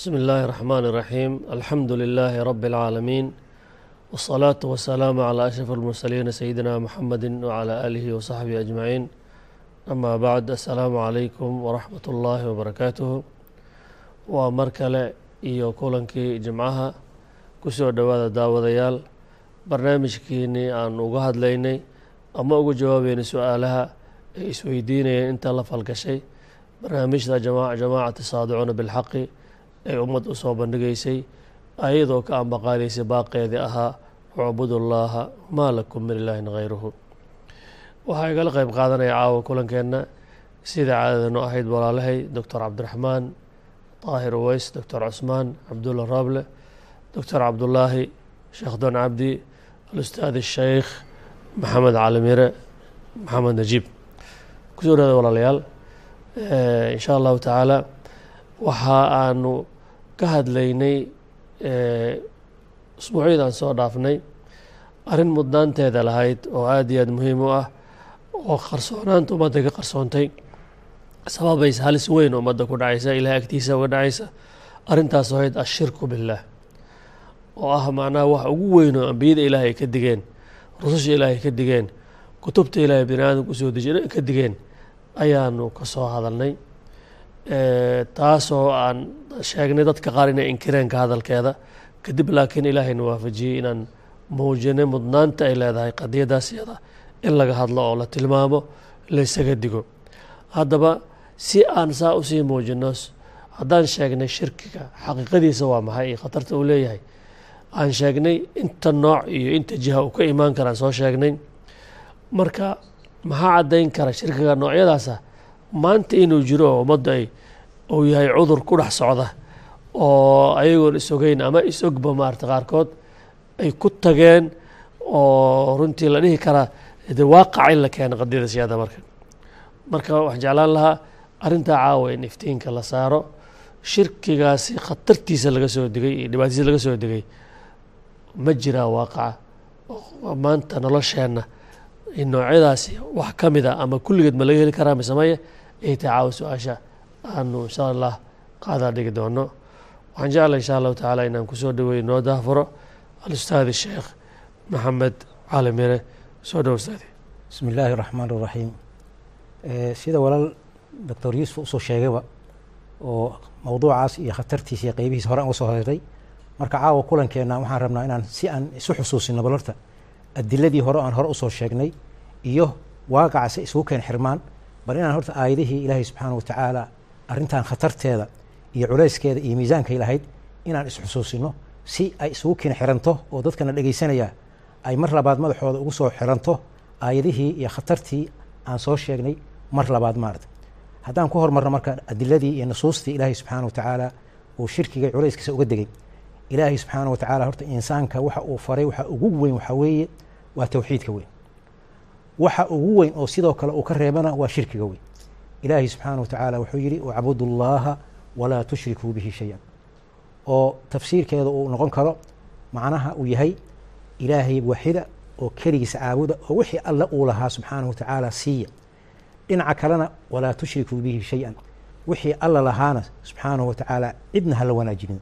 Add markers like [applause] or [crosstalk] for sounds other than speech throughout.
بسم الله الرحمن الرحيم الحمد لله رب العالمين والصلاة والسلام على أشرف المرسلين سيدنا محمد وعلى آله وصحبه أجمعين أما بعد السلام عليكم ورحمة الله وبركاته ومركلة iyo kulankii jimcaha kusoo dhowaada daawadayaal barnaamijkiinii aan uga hadlaynay ama uga jawaabeynay su-aalaha ay isweydiinayeen inta la falgashay barnaamijda jamaacati saadicuuna bilxaqi ay ummad u soo bandhigaysay ayadoo ka ambaqaadaysay baaqeedii ahaa ucbudullaaha maa lakum min ilaahin hayruhu waxaa igala qeyb qaadanaya caawa kulankeenna sida caadadeenu ahayd walaalahay doctor cabdiraxmaan taahir uweys doctor cusmaan cabdulla rable doctor cabdullaahi sheekh doon cabdi alustaad sheykh maxamed calimire maxamed najiib. Kusoo dhaada walaalayaal insha allahu tacaala waxa aanu ka hadlaynay usbuucyadaan soo dhaafnay arrin mudnaanteeda lahayd oo aad iyo aad muhiim u ah oo qarsoonaanta ummadda ka qarsoontay. Sababaysa halis weyn ummadda ku dhacaysa ilahay agtiisa uga dhacaysa arrintaas ahayd ashirku billaah oo ah macnaha wax ugu weyn oo ambiyada ilaahay ay ka digeen rususha ilaahay ka digeen kutubta ilaahay bini aadamku u soo dejiyen ka digeen ayaanu ka soo hadalnay taasoo aan sheegnay dadka qaar inay inkireen ka hadalkeeda. Kadib laakiin ilaahayna waafajiyey inaan muujinay mudnaanta ay leedahay qadiyadaas yada in laga hadlo oo la tilmaamo laysaga digo. Haddaba si aan saa u sii muujino haddaan sheegnay shirkiga xaqiiqadiisa waa maxay iyo khatarta uu leeyahay? Aan sheegnay inta nooc iyo inta jiha uu ka imaan karaan soo sheegnay. Marka maxaa caddayn kara shirkiga noocyadaasa maanta inuu jiro oo ummaddu ay uu yahay cudur ku dhex socda oo ayagoon isogeyn ama isogba maarata qaarkood ay ku tageen oo runtii la dhihi karaa de waaqaca in la keeno qadiyada siyaada marka. Marka waxaan jeclaan lahaa arrintaa caawa in iftiinka la saaro shirkigaasi khatartiisa laga soo digay iyo dhibaatadiisa laga soo digay ma jiraa waaqaca maanta nolosheenna noocyadaasi wax ka mid a ama kulligeed ma laga heli karaa mise maya ay tahay caawa su'aasha aanu insha allah qaadaa dhigi doono. Waxaan jeclay insha allahu tacaala inaan ku soo dhaweey noo daafuro alustaadi sheekh maxamed cali mire soo dhow ustaadi. Bismi illaahi raxmaan raxiim sida walaal doctor yuusuf u soo sheegayba oo mowduucaas iyo khatartiisa iyo qeybihiisa hore aan uga soo horeray marka caawa kulankeenna waxaan rabnaa inaan si aan isu xusuusino balorta adiladii hore aan hore u soo sheegnay iyo waaqaca si isugu keen xirmaan bal inaan horta aayadihii ilaahay subxaana wa tacaala arrintan khatarteeda iyo culayskeeda iyo miisaankay lahayd inaan isxusuusino si ay isugu keen xiranto oo dadkana dhegaysanaya ay mar labaad madaxooda ugu soo xiranto aayadihii iyo khatartii aan soo sheegnay mar labaad maarata haddaan ku hormarno marka adiladii iyo nusuustii ilaahay subxaana wa tacaala uu shirkiga culayskiisa uga degay. Ilaahay subxaana wa tacaala horta insaanka waxa uu faray waxa ugu weyn waxaa weeye waa towxiidka weyn waxa ugu weyn oo sidoo kale uu ka reebana waa shirkiga weyn. Ilaahay subxaana wa tacaala wuxuu yidhi wacbudu llaha walaa tushrikuu bihi shay-an. Oo tafsiirkeeda uu noqon karo macnaha uu yahay ilaahay waxida oo keligiisa caabuda oo wixii alle uu lahaa subxaanahu wa tacaala siiya. Dhinaca kalena walaa tushrikuu bihi shay-an. Wixii alla lahaana subxaanahu wa tacaala cidna hala wanaajinin.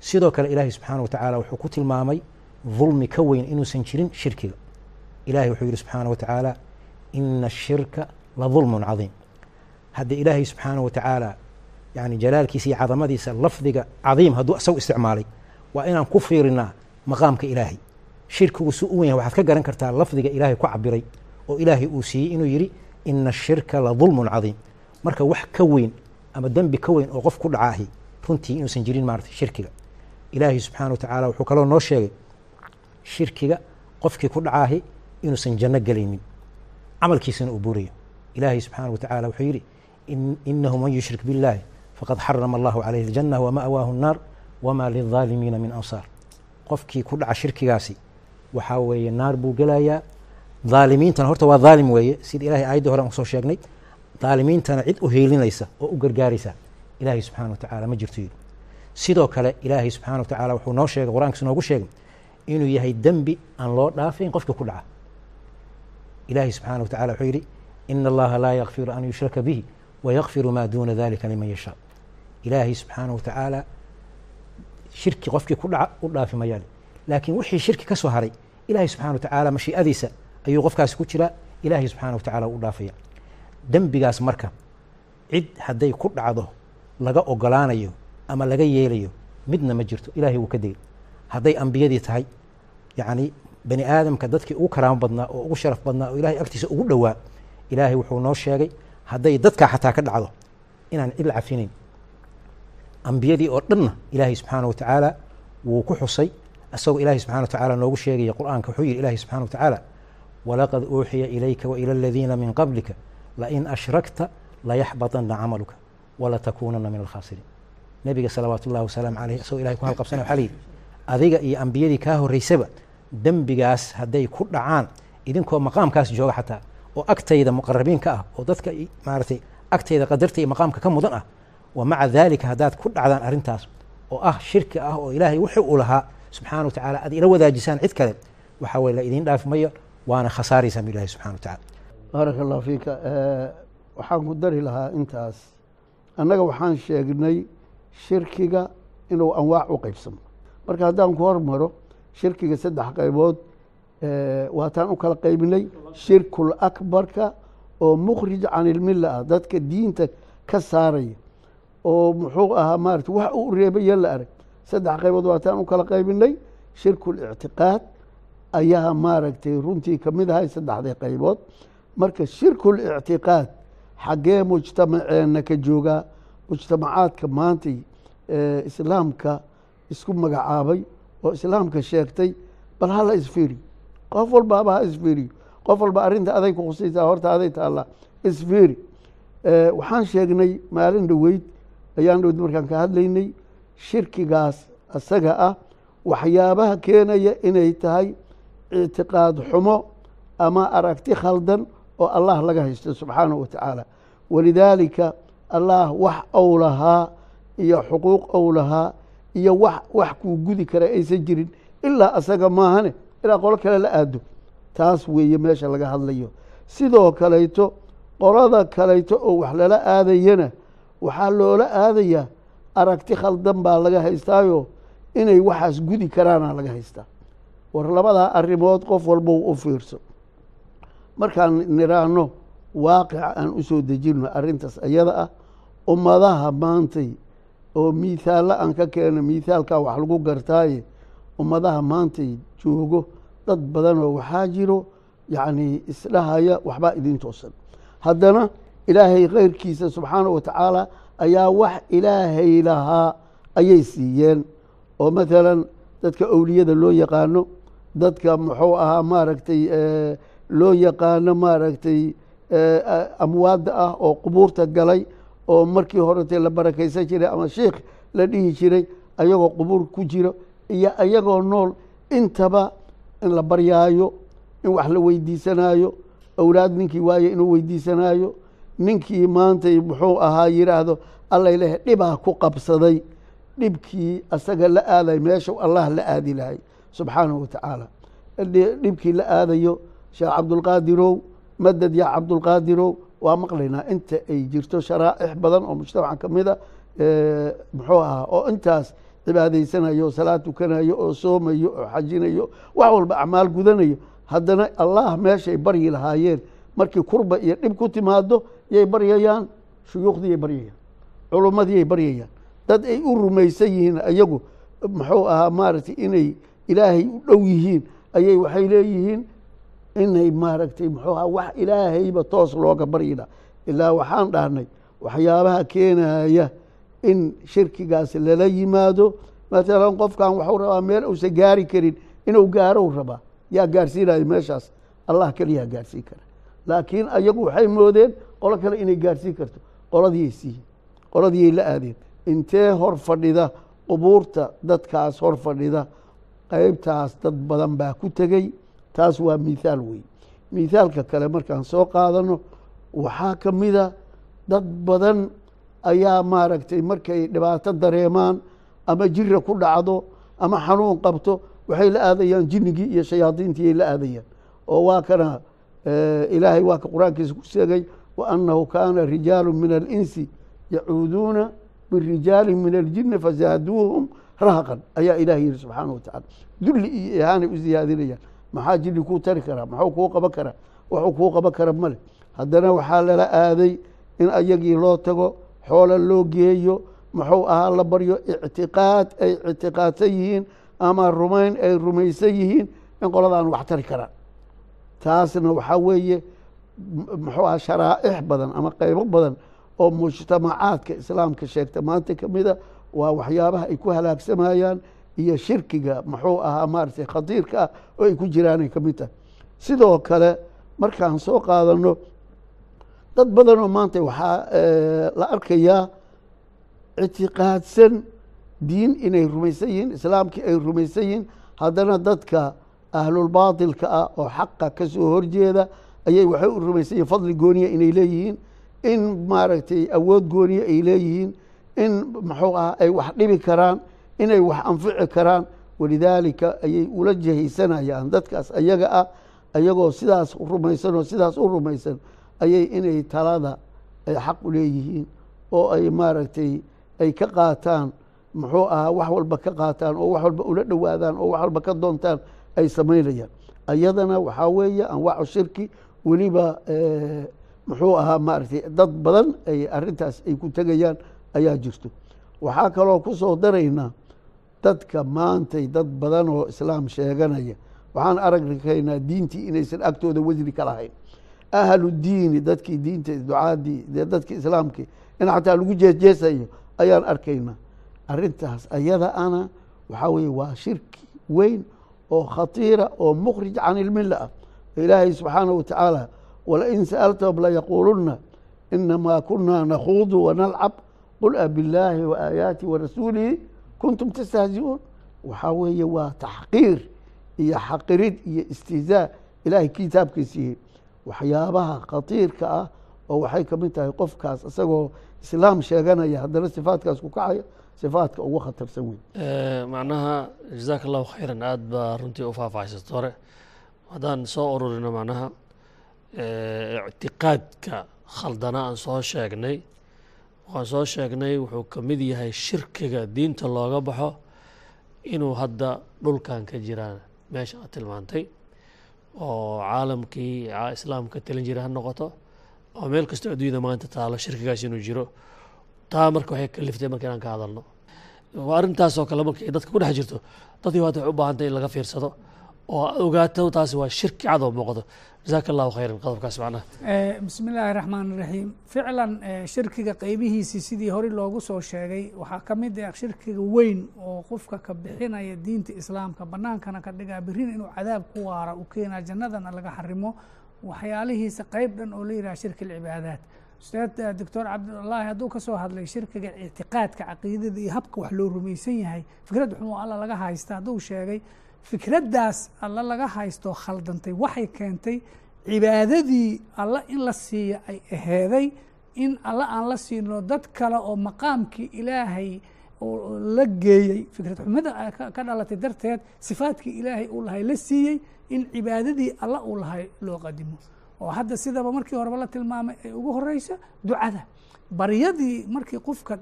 Sidoo kale ilaahay subxaana wa tacaala wuxuu ku tilmaamay dulmi ka weyn inuusan jirin shirkiga ilahay wuxuu yihi subxaana wa tacaala ina ashirka la dulmun cadiim. Hadda ilaahay subxaana wa tacaala yani jalaalkiisa iyo cadamadiisa lafdiga cadiim hadduu isagu isticmaalay waa inaan ku fiirinaa maqaamka ilaahay. Shirkigu su u wen waxaad ka garan kartaa lafdiga ilaahay ku cabiray oo ilaahay uu siiyey inuu yidhi ina ashirka la dulmun cadiim. Marka wax ka weyn ama dembi ka weyn oo qof ku dhacaahi runtii inuusan jirin maarata shirkiga. Ilaahay subxaana wa tacaala wuxuu kaloo noo sheegay shirkiga qofkii ku dhacaahi inuusan janno gelaynin camalkiisana uu buurayo ilaahay subxaana wa tacaala wuxuu yidhi inahu man yushrik biاllahi faqad xarama allahu calayhi اljanna wama'waahu الnaar wama lilظaalimiina min ansaar qofkii ku dhaca shirkigaasi waxaa weeye naar buu gelayaa dhaalimiintana horta waa dhaalim weeye sida ilahay aayaddii hore aan kusoo sheegnay dhaalimiintana cid u heelinaysa oo u gargaaraysa ilaahay subxana wa tacaala ma jirto yidhi sidoo kale ilaahay subxana wa tacaala wuxuu noo sheegay qur-aankiis noogu sheegay inuu yahay dembi aan loo dhaafayn qofkii ku dhaca ilaahay subxana wa tacala wuxuu yidhi ina allaha laa yakfiru an yushraka bihi wayakfiru maa duuna dalika liman yashaa ilaahay subxaana wa tacaala shirki qofkii ku dhaca u dhaafi mayaan laakiin wixii shirki ka soo haray ilaahay subxana wa tacaala mashii'adiisa ayuu qofkaasi ku jiraa ilaahay subxaana wa tacaala u dhaafaya dembigaas marka cid hadday ku dhacdo laga ogolaanayo ama laga yeelayo midna ma jirto ilaahay wuu ka degay hadday ambiyadii tahay yacni bani aadamka dadkii ugu karaamo badnaa oo ugu sharaf badnaa oo ilahay agtiisa ugu dhowaa ilaahay wuxuu noo sheegay hadday dadkaa xataa ka dhacdo inaan cid la cafinayn ambiyadii oo dhanna ilaahay subxaana wa tacaala wuu ku xusay isagoo ilaahay subxana wa tacaala noogu sheegaya qur'aanka wuxuu yidhi ilaahay subxana wa tacaala walaqad uuxiya ilayka waila aladiina min qablika lain ashrakta layaxbaطana camaluka walatakuunana min alkhaasiriin nebiga salawaatu ullahi wasalaamu caleyh isagoo ilahay ku halqabsanay waxaa layidhi adiga iyo ambiyadii kaa horreysaba dembigaas hadday ku dhacaan idinkoo maqaamkaas jooga xataa oo agtayda muqarabiinka ah oo dadka maaratay agtayda qadarta iyo maqaamka ka mudan ah wa maca daalika haddaad ku dhacdaan arrintaas oo ah shirki ah oo ilaahay wuxuu u lahaa subxaana wa tacala aad ila wadaajisaan cid kale waxaa weye la idiin dhaafi mayo waana khasaaraysaa mi ilahi subxana wa tacala baaraka allahu fiika waxaan ku dari lahaa intaas. Annaga waxaan sheegnay shirkiga inuu anwaac u qeybsamo marka haddaan ku hormaro shirkiga saddex qaybood waataan u kala qaybinay shirkul akbarka oo mukhrij can ilmilla ah dadka diinta ka saaraya oo muxuu ahaa maarata wax uu reebaya la arag. Saddex qaybood waataan u kala qaybinay shirkul ictiqaad ayaa maaragtay runtii ka mid ahay saddexdii qaybood. Marka shirkul ictiqaad xaggee mujtamaceenna ka joogaa mujtamacaadka maantay islaamka isku magacaabay oo islaamka sheegtay bal hala isfiiriyo qof walbaaba ha isfiiriyo qof walba arrinta aday ku khusaysaa horta aday taallaa isfiiri. Waxaan sheegnay maalin dhoweyd ayaan dhowd markaan ka hadlaynay shirkigaas isaga ah waxyaabaha keenaya inay tahay ictiqaad xumo ama aragti khaldan oo allah laga haysto subxaanahu wa tacaala. Walidaalika allah wax ou lahaa iyo xuquuq ou lahaa iyo wax wax kuu gudi kara aysan jirin ilaa asaga maahane ilaa qolo kale la aado. Taas weeye meesha laga hadlayo. Sidoo kalayto qolada kalayto oo wax lala aadayana waxaa loola aadayaa aragti khaldan baa laga haystaayo inay waxaas gudi karaana laga haystaa. War labadaa arrimood qof walbou u fiirso. Markaan nidhaahno waaqica aan u soo dejino arrintaas ayada ah ummadaha maantay oo miithaallo aan ka keeno miithaalkaa wax lagu gartaaye ummadaha maantay joogo dad badanoo waxaa jiro yacnii isdhahaya waxbaa idin toosan. Haddana ilaahay khayrkiisa subxaana wa tacaala ayaa wax ilaahay lahaa ayay siiyeen. Oo maalan dadka owliyada loo yaqaano dadka muxuu ahaa maaragtay loo yaqaano maaragtay amwaadda ah oo qubuurta galay oo markii horetee la barakaysan jiray ama sheikh la dhihi jiray ayagoo qubuur ku jiro iyo ayagoo nool intaba in la baryaayo in wax la weydiisanaayo awlaad ninkii waaye inuu weydiisanaayo ninkii maantay muxuu ahaa yidhaahdo lehe dhibaa ku qabsaday dhibkii asaga la aaday meesha allah la aadi lahay subxaanahu wa tacaala. Dhibkii la aadayo sheekh cabdulqaadirow madad yaa cabdulqaadirow waa maqlaynaa inta ay jirto sharaaix badan oo mujtamaca ka mida muxuu ahaa oo intaas cibaadaysanayo oo salaad tukanayo oo soomayo oo xajinayo wax walba acmaal gudanayo. Haddana allah meeshay baryi lahaayeen. Markii kurba iyo dhib ku timaado yay baryayaan shuyuukhdiyay baryayaan culummadiyay baryayaan. Dad ay u rumaysan yihiin ayagu muxuu ahaa maaragtay inay ilaahay u dhow yihiin ayay waxay leeyihiin inay maaragtay muxuu ahaa wax ilaahayba toos looga baryila ilaa waxaan dhahnay waxyaabaha keenaya in shirkigaas lala yimaado. Maalan qofkan waxuu rabaa meel uusan gaari karin inuu gaarou rabaa. Yaa gaarsiinayo meeshaas. Allah keliyaa gaarsiin kara. Laakiin ayagu waxay moodeen qolo kale inay gaarsiin karto. Qoladiyay siiyen qoladiyay la aadeen. Intee hor fadhida qubuurta dadkaas hor fadhida qeybtaas dad badan baa ku tegey taas waa mithaal wey mithaalka kale markaan soo qaadano waxaa ka mida dad badan ayaa maaragtay markay dhibaato dareemaan ama jira ku dhacdo ama xanuun qabto waxay la aadayaan jinnigii iyo shayaadiintiiyay la aadayaan. Oo waa kana ilaahay waa ka qur'aankiisa ku sheegay wa annahu kaana rijaalu min alinsi yacuuduuna birijaali min aljini fazaaduuhum rahaqan ayaa ilaah yihi subxaana wa tacaala dulli iyo ihaanay u siyaadinayaan maxaa jilli kuu tari karaa? Maxuu kuu qaban karaa? Waxuu kuu qaban kara male haddana waxaa lala aaday in ayagii loo tago xoola loo geeyo muxuu ahaa la baryo ictiqaad ay ictiqaadsan yihiin ama rumayn ay rumaysan yihiin in qoladaan wax tari karaan taasna waxaa weeye muxuu aha sharaa'ix badan ama qeybo badan oo mujtamacaadka islaamka sheegta. Maanta kamida waa waxyaabaha ay ku halaagsamayaan iyo shirkiga muxuu ahaa maaratay khatiirka ah oo ay ku jiraanay ka mid tahay. Sidoo kale markaan soo qaadano dad badan oo maanta waxaa la arkayaa ictiqaadsan diin inay rumaysan yihiin islaamkii ay rumaysan yihiin. Haddana dadka ahlulbaatilka ah oo xaqa ka soo horjeeda ayay waxay u rumaysan yihiin fadli gooniya inay leeyihiin in maaragtay awood gooniya ay leeyihiin in muxuu ah ay wax dhibi karaan inay wax anfici karaan. Walidaalika ayay ula jahaysanayaan dadkaas ayaga ah ayagoo sidaas rumaysan oo sidaas u rumaysan ayay inay talada ay xaq u leeyihiin oo ay maaragtay ay ka qaataan. Muxuu ahaa wax walba ka qaataan oo wax walba ula dhowaadaan oo wax walba ka doontaan ay samaynayaan. Ayadana waxaa weeye anwaacu shirki weliba muxuu ahaa maaragtay dad badan ay arintaas ay ku tegayaan ayaa jirto. Waxaa kaloo ku soo daraynaa dadka maantay dad badan oo islaam sheeganaya. Waxaan aragkaynaa diintii inaysan agtooda wasni ka lahayn. Ahlu diini dadkii diinta ducaadii dadkii islaamkii in xataa lagu jeesjeesayo ayaan arkaynaa arintaas ayada ana waxaa weye waa shirki weyn oo khatiira oo mukhrij can ilmila ah. Ilaahay subxaana wa tacaala walain sa'altahum layaquuluna inamaa kunaa nakhuudu wanalcab qul abillaahi wa aayaati wa rasuulihi kuntum tastahziuun waxaa weeye waa taxqiir iyo xaqirid iyo istihzaa ilaahay kitaabkiisiiye waxyaabaha khatiirka ah oo waxay ka mid tahay qofkaas isagoo islaam sheeganaya haddana sifaatkaas ku kacaya sifaadka ugu khatarsan weyn macnaha jazaaka allahu khayran aada baa runtii u faahfaahsata hore haddaan soo ururino macnaha ictiqaadka khaldana aan soo sheegnay waxaan soo sheegnay wuxuu ka mid yahay shirkiga diinta looga baxo inuu hadda dhulkan ka jiraan. Meesha aad tilmaantay oo caalamkii islaamka talin jira ha noqoto oo meel kastoo adduunyada maanta taalo shirkigaas inuu jiro. Taa marka waxay kaliftay marka inaan ka hadalno. Arrintaas oo kale markay dadka ku dhex jirto dadkii waata waxay u baahantay in laga fiirsado oo ogaato taasi waa shirki cadow muuqdo. Jazaaka allahu khayran qodobkaas macnaha bismi illaahi raxmaan iraxiim ficlan shirkiga qeybihiisii sidii hore loogu soo sheegay waxaa ka mid ah shirkiga weyn oo qofka ka bixinaya diinta islaamka banaankana ka dhigaa berrina inuu cadaab ku waara u keenaa jannadana laga xarimo waxyaalihiisa qeyb dhan oo la yidhaha shirki alcibaadaat. Ustaad doctor cabdulaahi hadduu ka soo hadlay shirkiga ictiqaadka caqiidada iyo habka wax loo rumaysan yahay fikrad xumuu alla laga haysta hadduu sheegay fikraddaas alla laga haysto khaldantay waxay keentay cibaadadii alla in la siiyo ay aheeday in alla aan la siino dad kale oo maqaamkii ilaahay la geeyey. Fikrad xumada ka dhalatay darteed sifaadkii ilaahay uu lahay la siiyey in cibaadadii alla uu lahay loo qadimo. Oo hadda sidaba markii horeba la tilmaamay ay ugu horeysa ducada. Baryadii markii qofka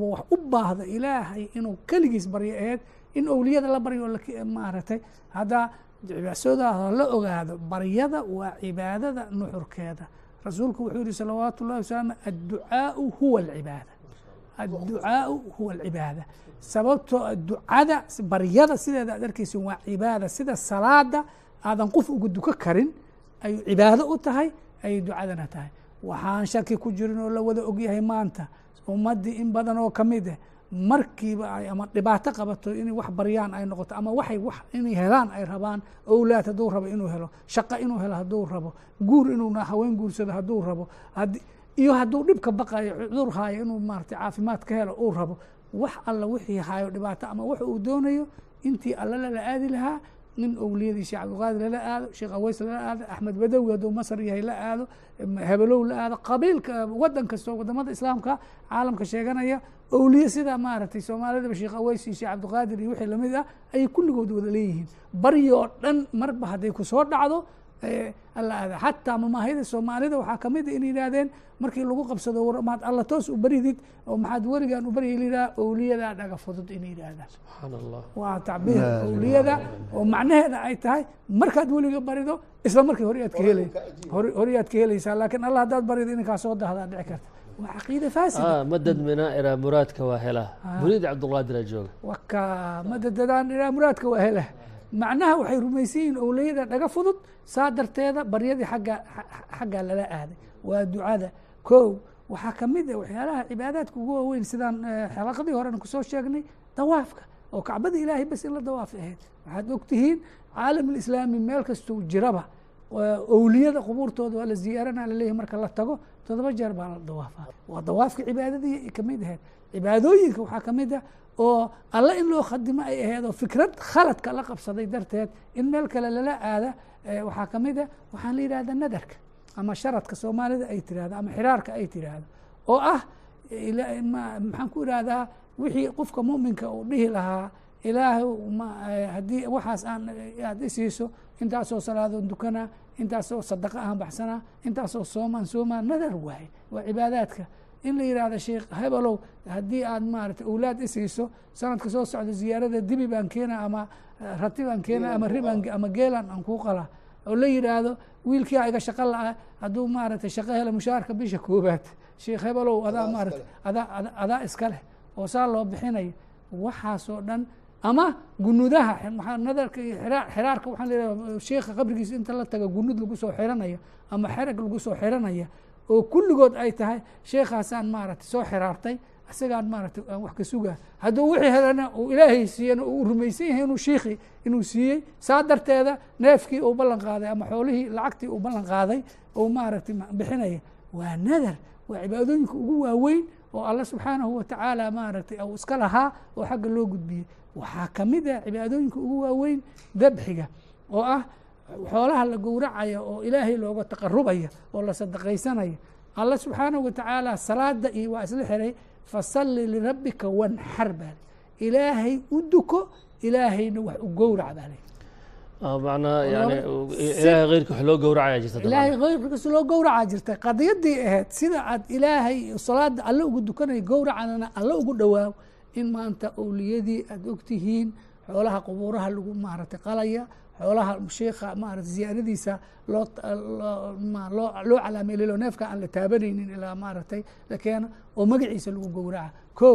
wax u baahda ilaahay inuu keligiis baryo aheed in owliyada la baryo maaragtay hadda cibaasoodaada la ogaado baryada waa cibaadada nuxurkeeda. Rasuulku wuxuu yihi salawaatu ullahi wasalam adducaau huwa alcibaada. Adducaau huwa alcibaada. Sababtoo ducada baryada sideeda aad arkeysa waa cibaada. Sida salaada aadan qof uga duko karin ayuu cibaado u tahay ayay ducadana tahay. Waxaan shaki ku jirin oo la wada ogyahay maanta. Ummaddii in badan oo ka mid ah markiiba ay ama dhibaato qabato inay wax baryaan ay noqoto ama waxay wax inay helaan ay rabaan owlaad hadduu rabo inuu helo shaqo inuu helo hadduu rabo guur inuu haween guursado hadduu rabo iyo hadduu dhibka baqayo cudur haayo inuu maarata caafimaad ka helo uu rabo wax alla wixii haayo dhibaato ama wax uu doonayo intii alla lala aadi lahaa nin owliyadii sheekh cabdilqaadir lala aado sheekh aweys lala aado axmed badawi hadduu masar yahay la aado hebelow la aado qabiilka wadan kastoo waddamada islaamka caalamka sheeganaya owliye sida maaragtay soomaalidaba sheekh aweys iyo sheekh cabdiqaadir iyo wixii la mid ah ayay kulligood wada leeyihiin. Baryoo dhan marba hadday ku soo dhacdo alla aada xataa mamaahida soomaalida waxaa ka mid in yidhaahdeen markii lagu qabsado war maad alla toos u baridid oo maxaad weligaan u baryi yidhaha owliyadaa dhaga fudud in yidhaahdaan. Subxaan allah waa tacbiir owliyada oo macnaheeda ay tahay markaad weliga barido isla markii hore aad ka helay hore hore aad ka helaysaa laakiin allah haddaad barido inankaa soo dahdaa dhici karta. Waa caqiida faasida ah madad minaaira muraadka waa helaa muriid cabdulqaadira jooga. Waka madadadaan ilaa muraadka waa hela macnaha waxay rumaysan yihiin owliyada dhaga fudud saa darteeda baryadii agga xaggaa lala aaday. Waa ducada ko waxaa ka mid a waxyaalaha cibaadaadka ugu waaweyn sidaan xalaqadii horena ku soo sheegnay dawaafka. Oo kacbada ilaahay bas in la dawaafi ahayd. Waxaad ogtihiin caalam lislaami meel kastuu jiraba owliyada qubuurtooda waa la ziyaarana laleeyahy marka la tago todoba jeer baa la dawaafa waa dawaafka cibaadadii ka mid ahayd. Cibaadooyinka waxaa ka mid a oo alla in loo khadimo ay ahayd oo fikrad khaladka la qabsaday darteed in meel kale lala aada waxaa ka mid a waxaan la yidhahda nadarka ama sharadka soomaalida ay tirahdo ama xiraarka ay tiraahdo oo ah maxaan ku irahdaa wixii qofka muminka uu dhihi lahaa ilaahay haddii waxaas aan aad isiiso intaasoo salaadoon dukanaa intaasoo sadaqa aan baxsanaa intaasoo soomaan soomaa nadar waaye waa cibaadaadka. In la yihahdo sheekh hebelow haddii aad maarata awlaad isiiso sanadka soo socda ziyaarada dibi baan keena ama rati baan keena ama ribaan ama geelan aan kuu qalaa. Oo la yidhaahdo wiilkia iga shaqo la-a hadduu maaragtay shaqo hela mushaarka bisha koobaad sheekh hebelow adaa maarata adaa adaa iska leh oo saa loo bixinayo waxaasoo dhan ama gunudaha nadarka iyo xiraarka waxaa layihaha sheekha qabrigiisa inta la taga gunud lagu soo xiranaya ama xerag lagu soo xiranaya oo kulligood ay tahay sheekhaasaan maaragtay soo xiraartay isagaan maaragtay aan wax ka sugaa. Hadduu wixii helana uu ilaahay siiyana uu rumaysan yahay inuu shiikhi inuu siiyey saa darteeda neefkii uu ballan qaaday ama xoolihii lacagtii uu ballan qaaday uu maaragtay bixinaya. Waa nadar waa cibaadooyinka ugu waaweyn oo alla subxaanahu watacaala maaragtay uu iska lahaa oo xagga loo gudbiyey waxaa ka mid ah cibaadooyinka ugu waaweyn dabxiga oo ah xoolaha la gowracaya oo ilaahay looga taqarubaya oo la sadaqaysanaya alla subxaanahu watacaala salaada iyo waa isla xiray fasalli lirabbika wanxar baa ilaahay u duko ilaahayna wax u gowrac baa lay macnaa yani ilaahay wax loo gowracaya jirta ilaahay loo gowracaa jirta. Qadiyadii ahayd sida aad ilaahay salaada alle ugu dukanaya gowracadana alle ugu dhowaaw in maanta owliyadii aada ogtihiin xoolaha qubuuraha lagu maaragtay qalaya xoolaha sheikha maarata ziyaaradiisa loo loo loo neefka aan la taabanaynin ilaa maaragtay la keeno oo magaciisa lagu gowraca. Ko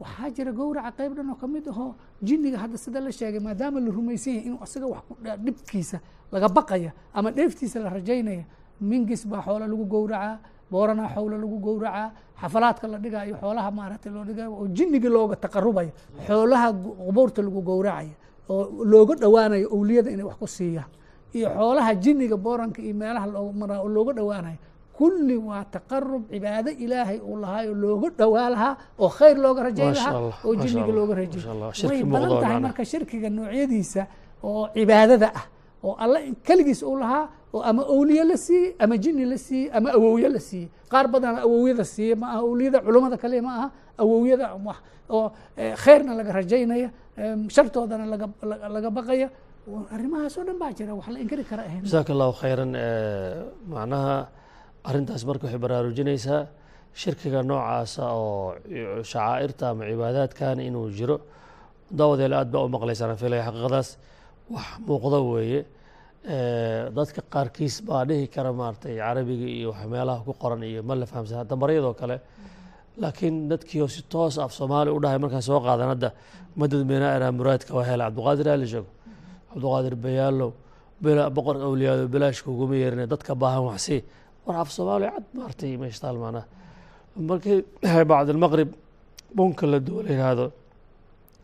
waxaa jira gowraca qeyb dhan oo ka mid ahoo jiniga hadda sida la sheegay maadaama la rumaysan yahay inuu isaga wax dhibkiisa laga baqaya ama dheeftiisa la rajaynaya mingis baa xoolo lagu gowracaa booranaa xowlo lagu gowracaa xafalaadka la dhigaayo xoolaha maaragtay loo dhigayo oo jinniga looga taqarubaya xoolaha qubuurta lagu gowracaya oo looga dhowaanayo owliyada inay wax ku siiyaan. Iyo xoolaha jinniga booranka iyo meelaha looga maraa oo looga dhowaanayo kulli waa taqarub cibaado ilaahay uu lahaayo looga dhowaa lahaa oo khayr looga rajay lahaa oo jinniga looga rajay way badan tahay marka shirkiga noocyadiisa oo cibaadada ah oo alla keligiis uu lahaa oo ama owliye la siiyey ama jini la siiyey ama awowye la siiyey qaar badan awowyada siiyey ma aha owliyada culummada kale ma aha awowyada oo eh, khayrna laga rajaynaya shartoodana laga baqaya. Arrimahaas oo dhan baa jira wax la inkari kara ahayn jasaaka allahu khayran macnaha arrintaas marka waxay baraarujinaysaa shirkiga noocaasa oo shacaa'irta ama cibaadaadkan inuu jiro. Dawadeel aad baa u maqlaysaan filaya xaqiiqadaas. Wax muuqda weeye. Eh, dadka qaarkiis baa dhihi kara maaragtay carabiga iyo meelaha ku qoran iyo ma la fahamsan hadda baryadoo kale. Laakiin dadkii oo si toos af soomaali u dhahay markaan soo qaadan hadda madad meenaa muraadka waa hela. Cabdiqaadir ali sheego cabdiqaadir bayaalow boqor awliyaado bilaashka uguma yeerine dadka baahan waxsii war af soomaali cad maartay meeshtaal macnaha markii [clears throat] bacd almaqrib bunka la duwo la yidhaahdo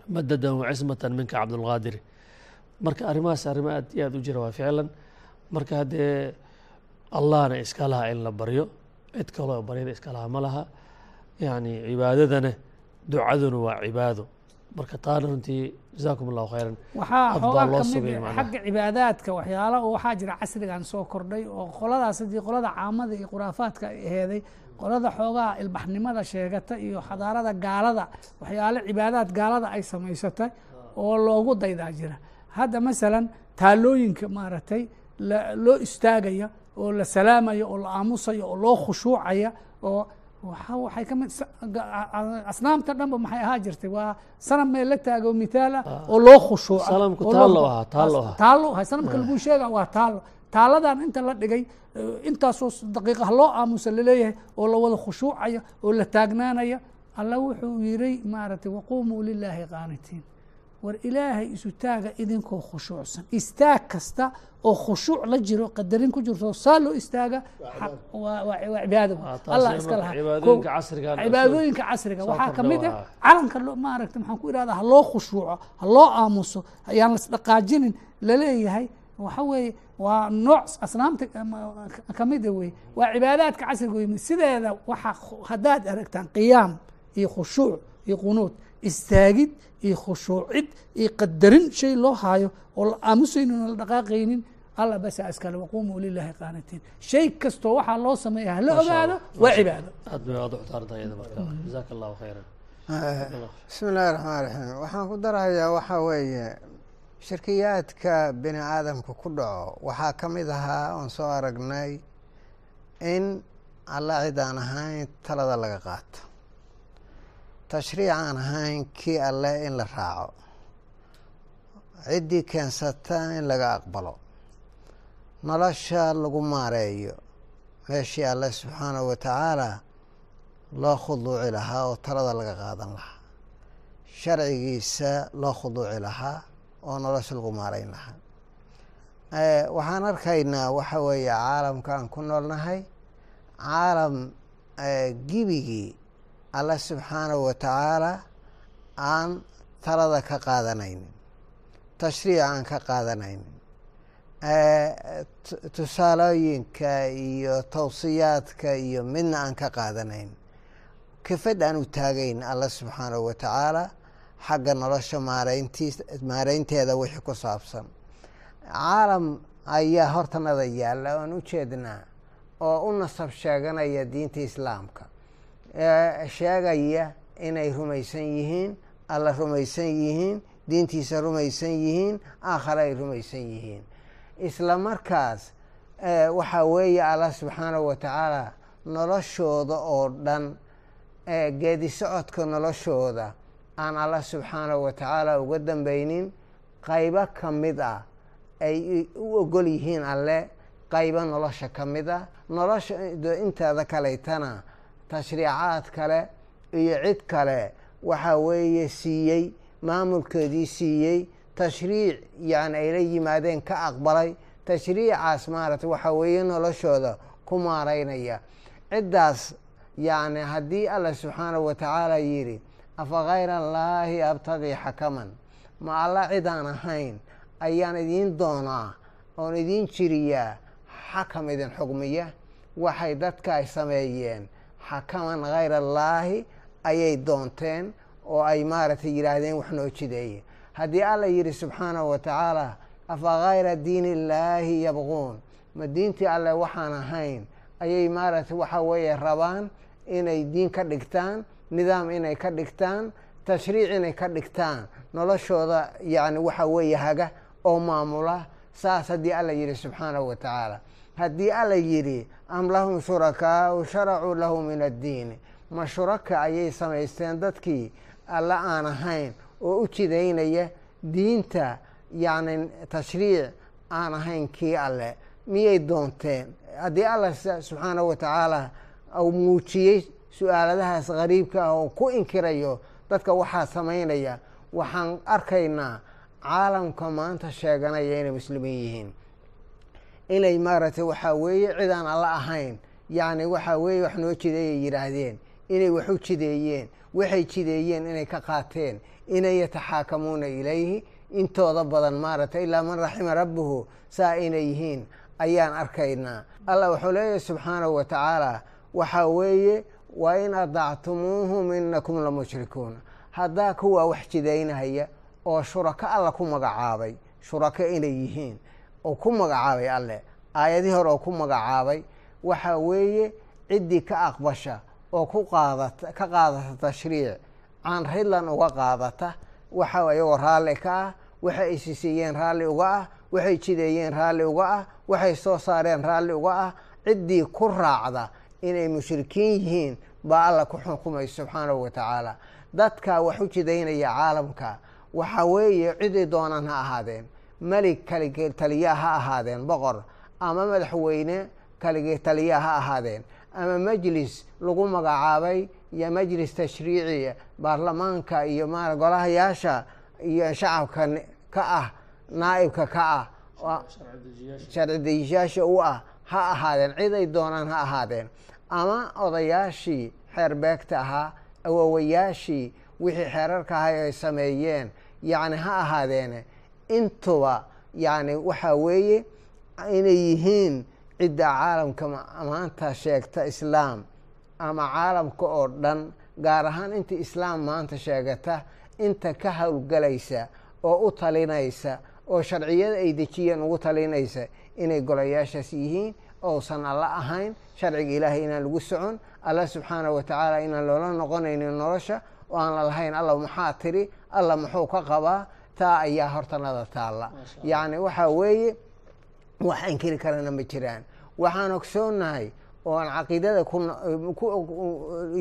madadan wacismatan minka cabdulqaadiri marka arrimahaas arrimo aad iyo aad u jira waa ficlan. Marka haddee allahna iska laha in la baryo cid kaloo baryada iska laha ma laha. Yani cibaadadana ducaduna waa cibaado. Marka taana runtii jazaakum allahu khayran. Waxaa xoogaa ka mid ah xagga cibaadaadka waxyaala waxaa jira casrigan soo kordhay oo qoladaas haddii qolada caamada iyo khuraafaadka ay aheeday qolada xoogaa ilbaxnimada sheegata iyo xadaarada gaalada waxyaale cibaadaad gaalada ay samaysatay oo loogu daydaa jira hadda masalan taalooyinka maaragtay loo istaagaya oo la salaamaya oo la aamusaya oo loo khushuucaya oo waxa waxay ka mid sa- ga- a- asnaamta dhanba maxay ahaa jirtay? Waa sanam meel la taago mithaal ah. oo loo khushuuca. Sanamku oo loo- taallo ahaa, taallo ahaa. taallo ahaa. Sanamka lagu sheega waa taallo. Taaladan inta la dhigay eh, intaasoo s- daqiiqa ha loo aamusa la leeyahay oo la wada khushuucaya oo la taagnaanaya alla wuxuu yiri maaragtay waquumuu lilaahi qaanitiin war ilaahay isu taaga idinkoo khushuucsan. Istaag kasta oo khushuuc la jiro qadarin ku jirto saa loo istaaga waa cibaado Ah, allah iska lahaa. cibaadooyinka casriga ah waxaa ka mid ah calanka maaragta maxaan ku ihahdaa ha loo khushuuco ha loo aamuso ayaan lasdhaqaajinin la leeyahay waxa weeye waa nooc asnaamta ama- ka mida wey waa cibaadaadka casriga wey sideeda waxa haddaad aragtaan qiyaam iyo khushuuc iyo qunuud istaagid iyo khushuucid iyo qadarin shay loo haayo oo la aamusaynin la dhaqaaqaynin alla basa iskale waquumuu lilaahi qaanitiin shay kastoo waxaa loo sameeya hala ogaado waa cibaado. Jazaaka allahu khayran bismi illaahi raxmaan raxiim waxaan ku darahayaa waxaa weeye shirkiyaadka bini aadamka ku dhaco. Waxaa ka mid ahaa oon soo aragnay in alla cid aan ahayn talada laga qaato tashriic aan ahayn kii alle in la raaco. Ciddii keensata in laga aqbalo. Nolosha lagu maareeyo. Meeshii alle subxaanahu wa tacaala loo khuduuci lahaa oo talada laga qaadan lahaa. Sharcigiisa loo khuduuci lahaa oo nolosha lagu maarayn lahaa. Waxaan arkaynaa waxa weeye caalamka aan ku noolnahay. Caalam gibigii alla subxaanahu wa tacaala aan talada ka qaadanaynin tashriic aan ka qaadanaynin tu- tusaalooyinka iyo tawsiyaadka iyo midna aan ka qaadanaynin kafad aan u taagayn alla subxaanahu wa tacaala xagga nolosha maareyntiis maareynteeda wixii ku saabsan. Caalam ayaa hortanada yaalla oan u jeednaa oo u nasab sheeganaya diinta islaamka sheegaya inay rumaysan yihiin alla rumaysan yihiin diintiisa rumaysan yihiin aakhare ay rumaysan yihiin. Isla markaas waxaa weeye allah subxaanahu wa tacaala noloshooda oo dhan ee geedi socodka noloshooda aan allah subxaanahu wa tacaala uga dambeynin qaybo ka mid ah ay u ogol yihiin alle qaybo nolosha ka mid ah. Nolosha inteeda kalaytana tashriicaad kale iyo cid kale. Waxaa weeye siiyey maamulkoodii siiyey tashriic yani ay la yimaadeen ka aqbalay. Tashriicaas maaragtay waxaa weeye noloshooda ku maaraynaya. Ciddaas yani haddii alla subxaanahu wa tacaala yidhi afa allaahi abtagii xakaman ma alla cid aan ahayn ayaan idiin doonaa oon idiin jiriyaa. Xakam idin xugmiya waxay dadka ay sameeyeen xakaman hayra allaahi ayay doonteen oo ay maaragtay yidhaahdeen wax noo jideeye. Haddii alla yidhi subxaanahu wa tacaala afa kayra diini illaahi yabquun? Ma diintii alle waxaan ahayn. Ayay maaragtay waxa weeye rabaan inay diin ka dhigtaan nidaam inay ka dhigtaan tashriic inay ka dhigtaan. Noloshooda yani waxa weeye haga oo maamula. Saas haddii alla yidhi subxaanahu wa tacaala haddii alla yidhi am lahum shurakaau sharacuu lahu min addiini ma shuraka ayay samaysteen dadkii alla aan ahayn oo u jidaynaya diinta yani tashriic aan ahayn kii alle. Miyay doonteen haddii alla subxaanahu wa tacaala uu muujiyey su'aaladahaas qariibka ah oo ku inkirayo dadka waxaa samaynaya waxaan arkaynaa caalamka maanta sheeganaya inay muslimiin yihiin inay maaragtay waxaa weeye cid aan alla ahayn. Yacni waxaa weeye wax noo jideeyay yidhaahdeen inay wax u jideeyeen. Waxay jideeyeen inay ka qaateen. Inay yataxaakamuuna ilayhi. Intooda badan maaragtay ilaa man raxima rabbuhu saa inay yihiin ayaan arkaynaa. Allah wuxuu leeyahay subxaanahu wa tacaala waxaa weeye wa in adactumuuhum inakum la mushrikuuna haddaa kuwaa wax jidaynahaya oo shurako alla ku magacaabay shurako inay yihiin oo ku magacaabay alleh aayadihii hore oo ku magacaabay waxaa weeye ciddii ka aqbasha oo ku qaadata ka qaadata tashriic. Aan ridlan uga qaadata waxa iyagoo raalli ka ah waxa ay sisiiyeen raalli uga ah waxay jideeyeen raalli uga ah waxay soo saareen raalli uga ah. Ciddii ku raacda inay mushrikiin yihiin baa alla ku xukumay subxaanahu wa tacaala. Dadka wax u jidaynaya caalamka waxa weeye ciday doonaan ha ahaadeen melig kaligee taliyaa ha ahaadeen boqor. Ama madaxweyne kaligee taliyaa ha ahaadeen. Ama majlis lagu magacaabay iyo majlis tashriiciya baarlamaanka iyo ma golahayaasha iyo shacabka ka ah naa'ibka ka ah sharci dejiyaasha u ah ha ahaadeen. Ciday doonaan ha ahaadeen. Ama odayaashii xeer beegta ahaa awowayaashii wixii xeerarka ahay ay sameeyeen yacni ha ahaadeene intuba yacni waxaa weeye inay yihiin cidda caalamka maanta sheegta islaam ama caalamka oo dhan gaar ahaan inta islaam maanta sheegata inta ka howlgalaysa oo u talinaysa oo sharciyada ay dejiyeen ugu talinaysa inay golayaashaas yihiin ousan alla ahayn sharciga ilaahay inaan lagu socon alla subxaanahu wa tacaala inaan loola noqonaynin nolosha oo aan la lahayn alla maxaa tiri? Alla muxuu ka qabaa taa ayaa hortanada taalla. Yacni waxaa weeye wax inkiri karana ma jiraan. Waxaan ogsoonnahay oo aan caqiidada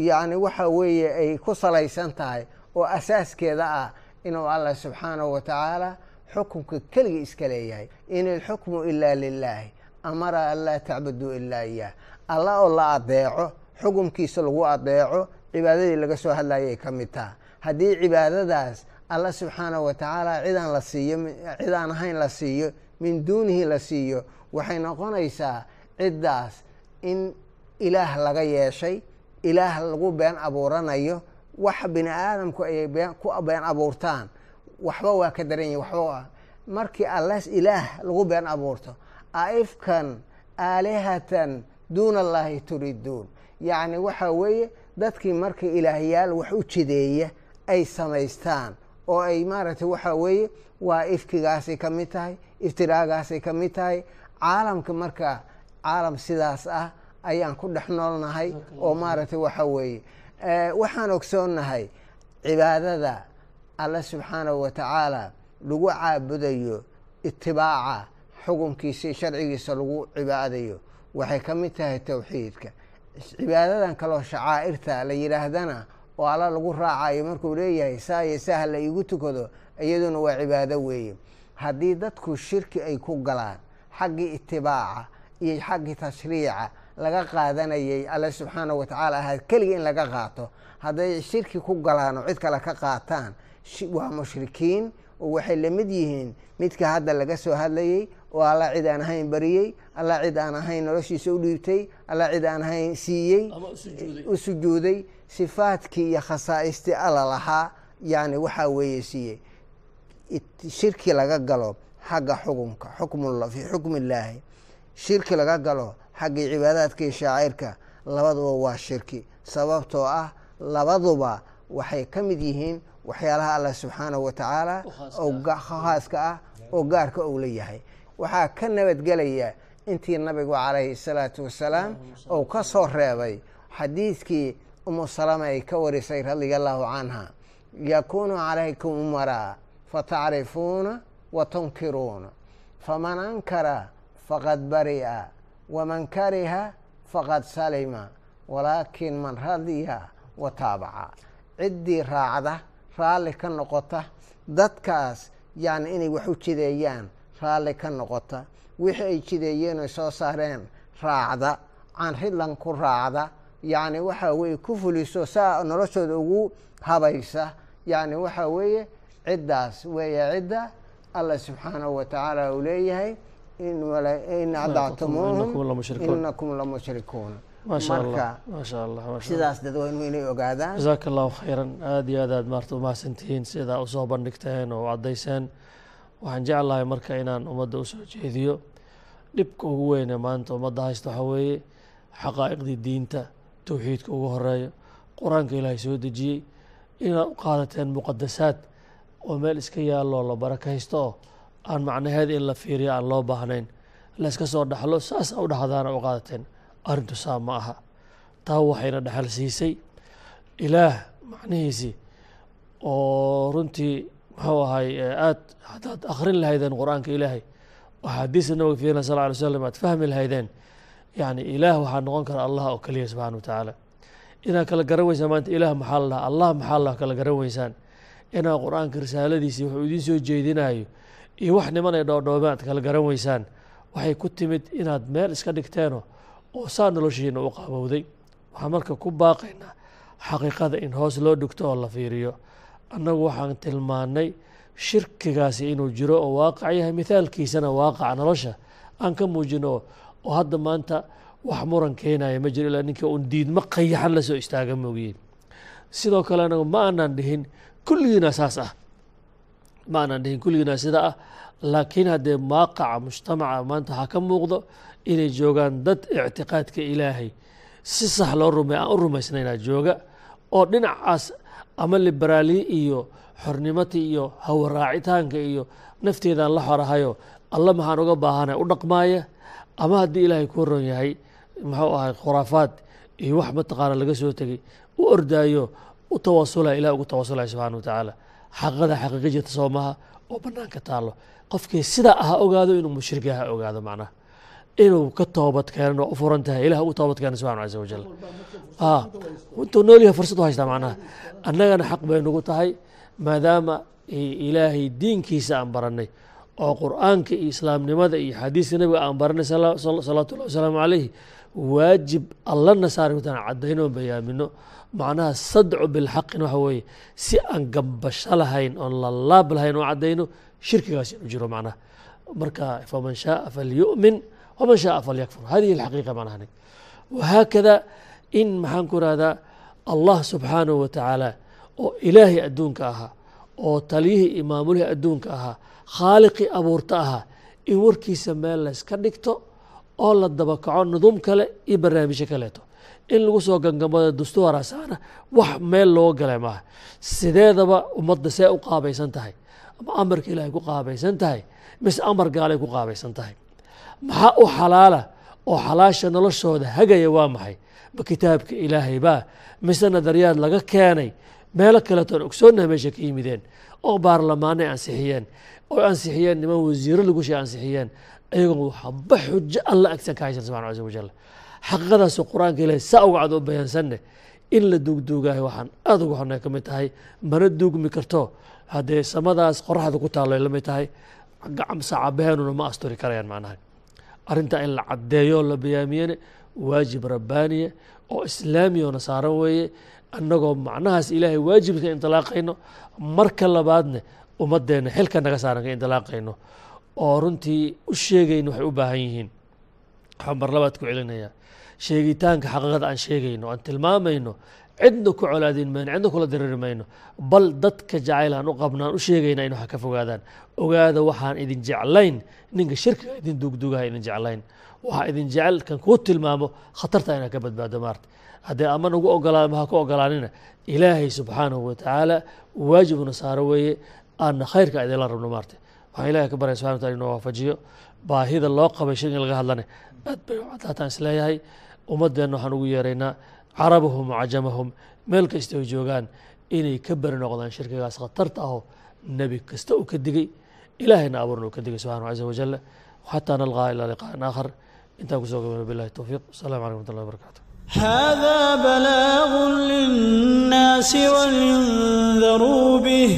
yani waxa weeye ay ku salaysan tahay oo asaaskeeda ah inuu allah subxaanahu wa tacaala xukumka keliga iska leeyahay. In ilxukmu ilaa lilaahi amara an laa tacbuduu ilaa iyaah alla oo la adeeco xukumkiisa lagu adeeco cibaadadii laga soo hadlayay ka mid taha. Haddii cibaadadaas alla subxaanahu wa tacaala cidaan la siiyo cid aan ahayn la siiyo min duunihi la siiyo. Waxay noqonaysaa ciddaas in ilaah laga yeeshay ilaah lagu been abuuranayo wax bini aadamku ay ku been abuurtaan. Waxba waa ka daran yahi waxba markii alles ilaah lagu been abuurto aifkan aalihatan duuna allahi turiduun. Yacni waxaa weeye dadkii marka ilaahyaal wax u jideeya ay samaystaan oo ay maaragtay waxaa weeye waa ifkigaasay ka mid tahay iftiraagaasay ka mid tahay. Caalamka marka caalam sidaas ah ayaan ku dhex noolnahay oo maaragtay waxa weeye. Waxaan ogsoonnahay cibaadada alle subxaanahu wa tacaala lagu caabudayo itibaaca xukunkiisa sharcigiisa lagu cibaadayo. Waxay ka mid tahay towxiidka cibaadadan kaloo shacaa'irta la yidhaahdana oo alla lagu raacayo markuu leeyahay saa iyo saha la iigu tukado iyaduna waa cibaado weeye. Haddii dadku shirki ay ku galaan xaggii itibaaca iyo xaggii tashriica laga qaadanayay alle subxaanahu wa tacaala ahayd keliga in laga qaato. Hadday shirki ku galaan oo cid kale ka qaataan waa mushrikiin oo waxay la mid yihiin midka hadda laga soo hadlayey oo alla cid aan ahayn bariyey alla cid aan ahayn noloshiisa u dhiibtay alla cid aan ahayn siiyey u sujuuday sifaadkii iyo khasaa'istii alla lahaa yani waxaa weeye siiyey shirki laga galo xagga xukumka xukm fii xukmi illaahi shirki laga galo xaggii cibaadaadka iyo shaacirka labaduba waa shirki. Sababtoo ah labaduba waxay ka mid yihiin waxyaalaha allah subxaanahu wa tacaala oo khaaska ah oo gaarka ou la yahay. Waxaa ka nabadgelaya intii nabigu calayhi salaatu wasalaam ou ka soo reebay xadiidkii umu salama ay ka warisay radia allahu canha yakuunu calaykum umaraa fatacrifuuna wa tunkiruuna faman ankara faqad bari'a. Waman kariha faqad salima. Walaakin man radiya wa taabaca ciddii raacda raalli ka noqota dadkaas yani inay wax u jideeyaan raalli ka noqota. Wixii ay jideeyeen oy soo saareen raacda canridlan ku raacda yacni waxaa weeye ku fuliso saa noloshooda ugu habaysa. Yacni waxaa weeye ciddaas weeye cidda allah subxaanahu wa tacaala uu leeyahay in adactumuuhum inakum la mushrikuuna maasha allah marka maasha allah maasha allah. sidaas dadweynuhu inay ogaadaan. Jasaaka allahu khayran. Aada iyo aad aad maarta umahadsantihiin sidaa u soo bandhigteen oo caddayseen. Waxaan jeclahay marka inaan ummadda u soo jeediyo. Dhibka ugu weyne maanta ummadda haysta waxaa weeye xaqaa'iqdii diinta towxiidka ugu horreeya qur'aanka ilaahay soo dejiyey inaad u qaadateen muqadasaad oo meel iska yaalloo la barakaysto oo aan macnaheeda in la fiiriyo aan loo baahnayn. Layska soo dhaxlo saas u dhaxdaana u qaadateen. Arrintu saa ma aha. Taa waxayna dhexal siisay. Ilaah macnihiisii oo runtii muxuu ahay aad haddaad akhrin lahaydeen qur'aanka ilaahay axaadiista nabiga fiirna sal alay slam aad fahmi lahaydeen yani ilaah waxaa noqon kara allah oo keliya subxana wa inaad kala garan weysaan maanta ilaah maxaa la allah maxaa la kala garan weysaan inaad qur'aanka risaaladiisii wuxuu idiin soo jeedinayo iyo wax niman ay dhoodhoobeen aad kala garan weysaan waxay ku timid inaad meel iska dhigteeno oo saa noloshiina u qaabowday. Waxaan marka ku baaqaynaa xaqiiqada in hoos loo dhigto oo la fiiriyo. Annagu waxaan tilmaannay shirkigaasi inuu jiro oo waaqac yahay mithaalkiisana waaqaca nolosha. Aan ka muujino oo hadda maanta wax muran keenaya ma jiro ilaa ninka uun diidmo qayaxan la istaaga moogiye sidoo kale anagu ma aanan dhihin kulligiina saas ah. Ma aanan dhihin kulligiina sida ah laakiin haddee waaqaca mujtamaca maanta waxaa ka muuqdo inay joogaan dad ictiqaadka ilaahay si sax loo rume aan u rumaysnaynaa jooga oo dhinacaas ama liberaaliye iyo xornimati iyo hawaraacitaanka iyo nafteedaan la xorahayo alla maxaan uga baahanay u dhaqmaaya ama haddii ilaahay ku ron yahay muxuu ahay khuraafaad iyo wax mataqaana laga soo tegey u ordaayo u tawasulaya ilah ugu tawasulaya subxana wa tacaala xaqada xaqiiqa jirta soomaha oo banaanka taalo qofkii sidaa aha ogaado inuu mushrik aha ogaado macnaha. Inuu ka toobad keenan oo u furan tahay ilah ugu toobad keena subxana caza wajal intuu nool yahay fursad u haystaa macnaha. Annagana xaq bay nagu tahay maadaama ilaahay diinkiisa aan baranay oo qur'aanka iyo islaamnimada iyo xadiiska nabiga aan baranay salawaatu wasalaamu calayhi waajib allana saari oo bayaamino. Macnaha sadcu bilxaqin waxa weeye si aan gambasho lahayn oon lalaab lahayn oo caddayno shirkigaas inu jiro macnaha. Marka faman shaaa falyu'min waman shaaa falyakfur. Hadihi alxaqiiqa macnaha wahaakada in maxaan ku rahdaa allah subxaanahu wa tacaala oo ilaahay adduunka ahaa oo taliyihii iyo maamulihii adduunka ahaa khaaliqii abuurta ahaa in warkiisa meel layska dhigto oo la dabakaco nuduum kale iyo barnaamijyo kaleeto. In lagu soo gangamado dastuurasaana wax meel looga galay maaha. Sideedaba ummadda see u qaabaysan tahay ama amarka ilaahay ku qaabaysan tahay mise amar gaalay ku qaabaysan tahay. Maxaa u xalaala oo xalaasha noloshooda hagaya waa maxay? Ma kitaabka ilaahay baa mise nadariyaad laga keenay? Meelo kaleetoon ogsoonaha meesha ka yimideen oo baarlamaanay ansixiyeen oo ansixiyeen niman wasiiro lagu shay ansixiyeen ayagoo waxba xujo alla agsan ka haysan subxana caza wajal xaqiiqadaasoo qur'aanka ilahay saa uga cad oo bayaansanne in la duugduugaayo waxaan aada uga xonnay ka tahay mana duugmi karto. Haddee samadaas qoraxda ku taallo ay la mid tahay sacabaheenuna ma asturi karayaan macnaha. Arrintaa in la caddeeyo la bayaamiyene waajib rabbaaniya oo islaamiya oo nasaaran weeye annagoo macnahaas ilaahay waajibka indilaaqayno marka labaadne ummadeenna xilka naga saaran ka indilaaqayno oo runtii u sheegayno waxay u baahan yihiin. Waxaan mar labaad ku celinayaa sheegitaanka xaqiiqada aan sheegayno aan tilmaamayno cidna ku colaadin mayno cidna kula diriri mayno bal dadka jacayl aan u qabno aan u sheegayna in wax ka fogaadaan ogaada waxaan idin jeclayn ninka shirkiga idin duugduugaha idin jeclayn waxaa idin jecel kan kuu tilmaamo khatarta inaad ka badbaado maarta haddee ama nagu ogolaa ma ha ku ogolaanina ilaahay subxaanahu wa tacaala waajibuna saaro weeye aanna khayrka idinla rabno maarta waxaan ilahay ka baraya subxana wataala inoo waafajiyo baahida loo qabay shirki laga hadlane aad bay cadaataan is leeyahay ummadeenna waxaan ugu yeeraynaa carabahum wacajamahum meel kasta ay joogaan inay ka beri noqdaan shirkigaas khatarta aho nebi kasta uu ka digay ilaahayna abuurna uu ka digay subxana caza wajal xataa nalqaa ilaa liqaan aakhar. Intaan ku soo gabana billahi towfiiq asalamu calaykum wxmatullahi barakaatu hada balaagu linnaasi walyundaruu bih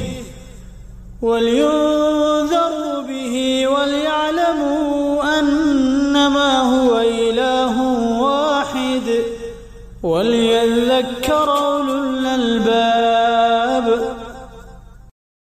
ولينذروا به وليعلموا أنما هو wal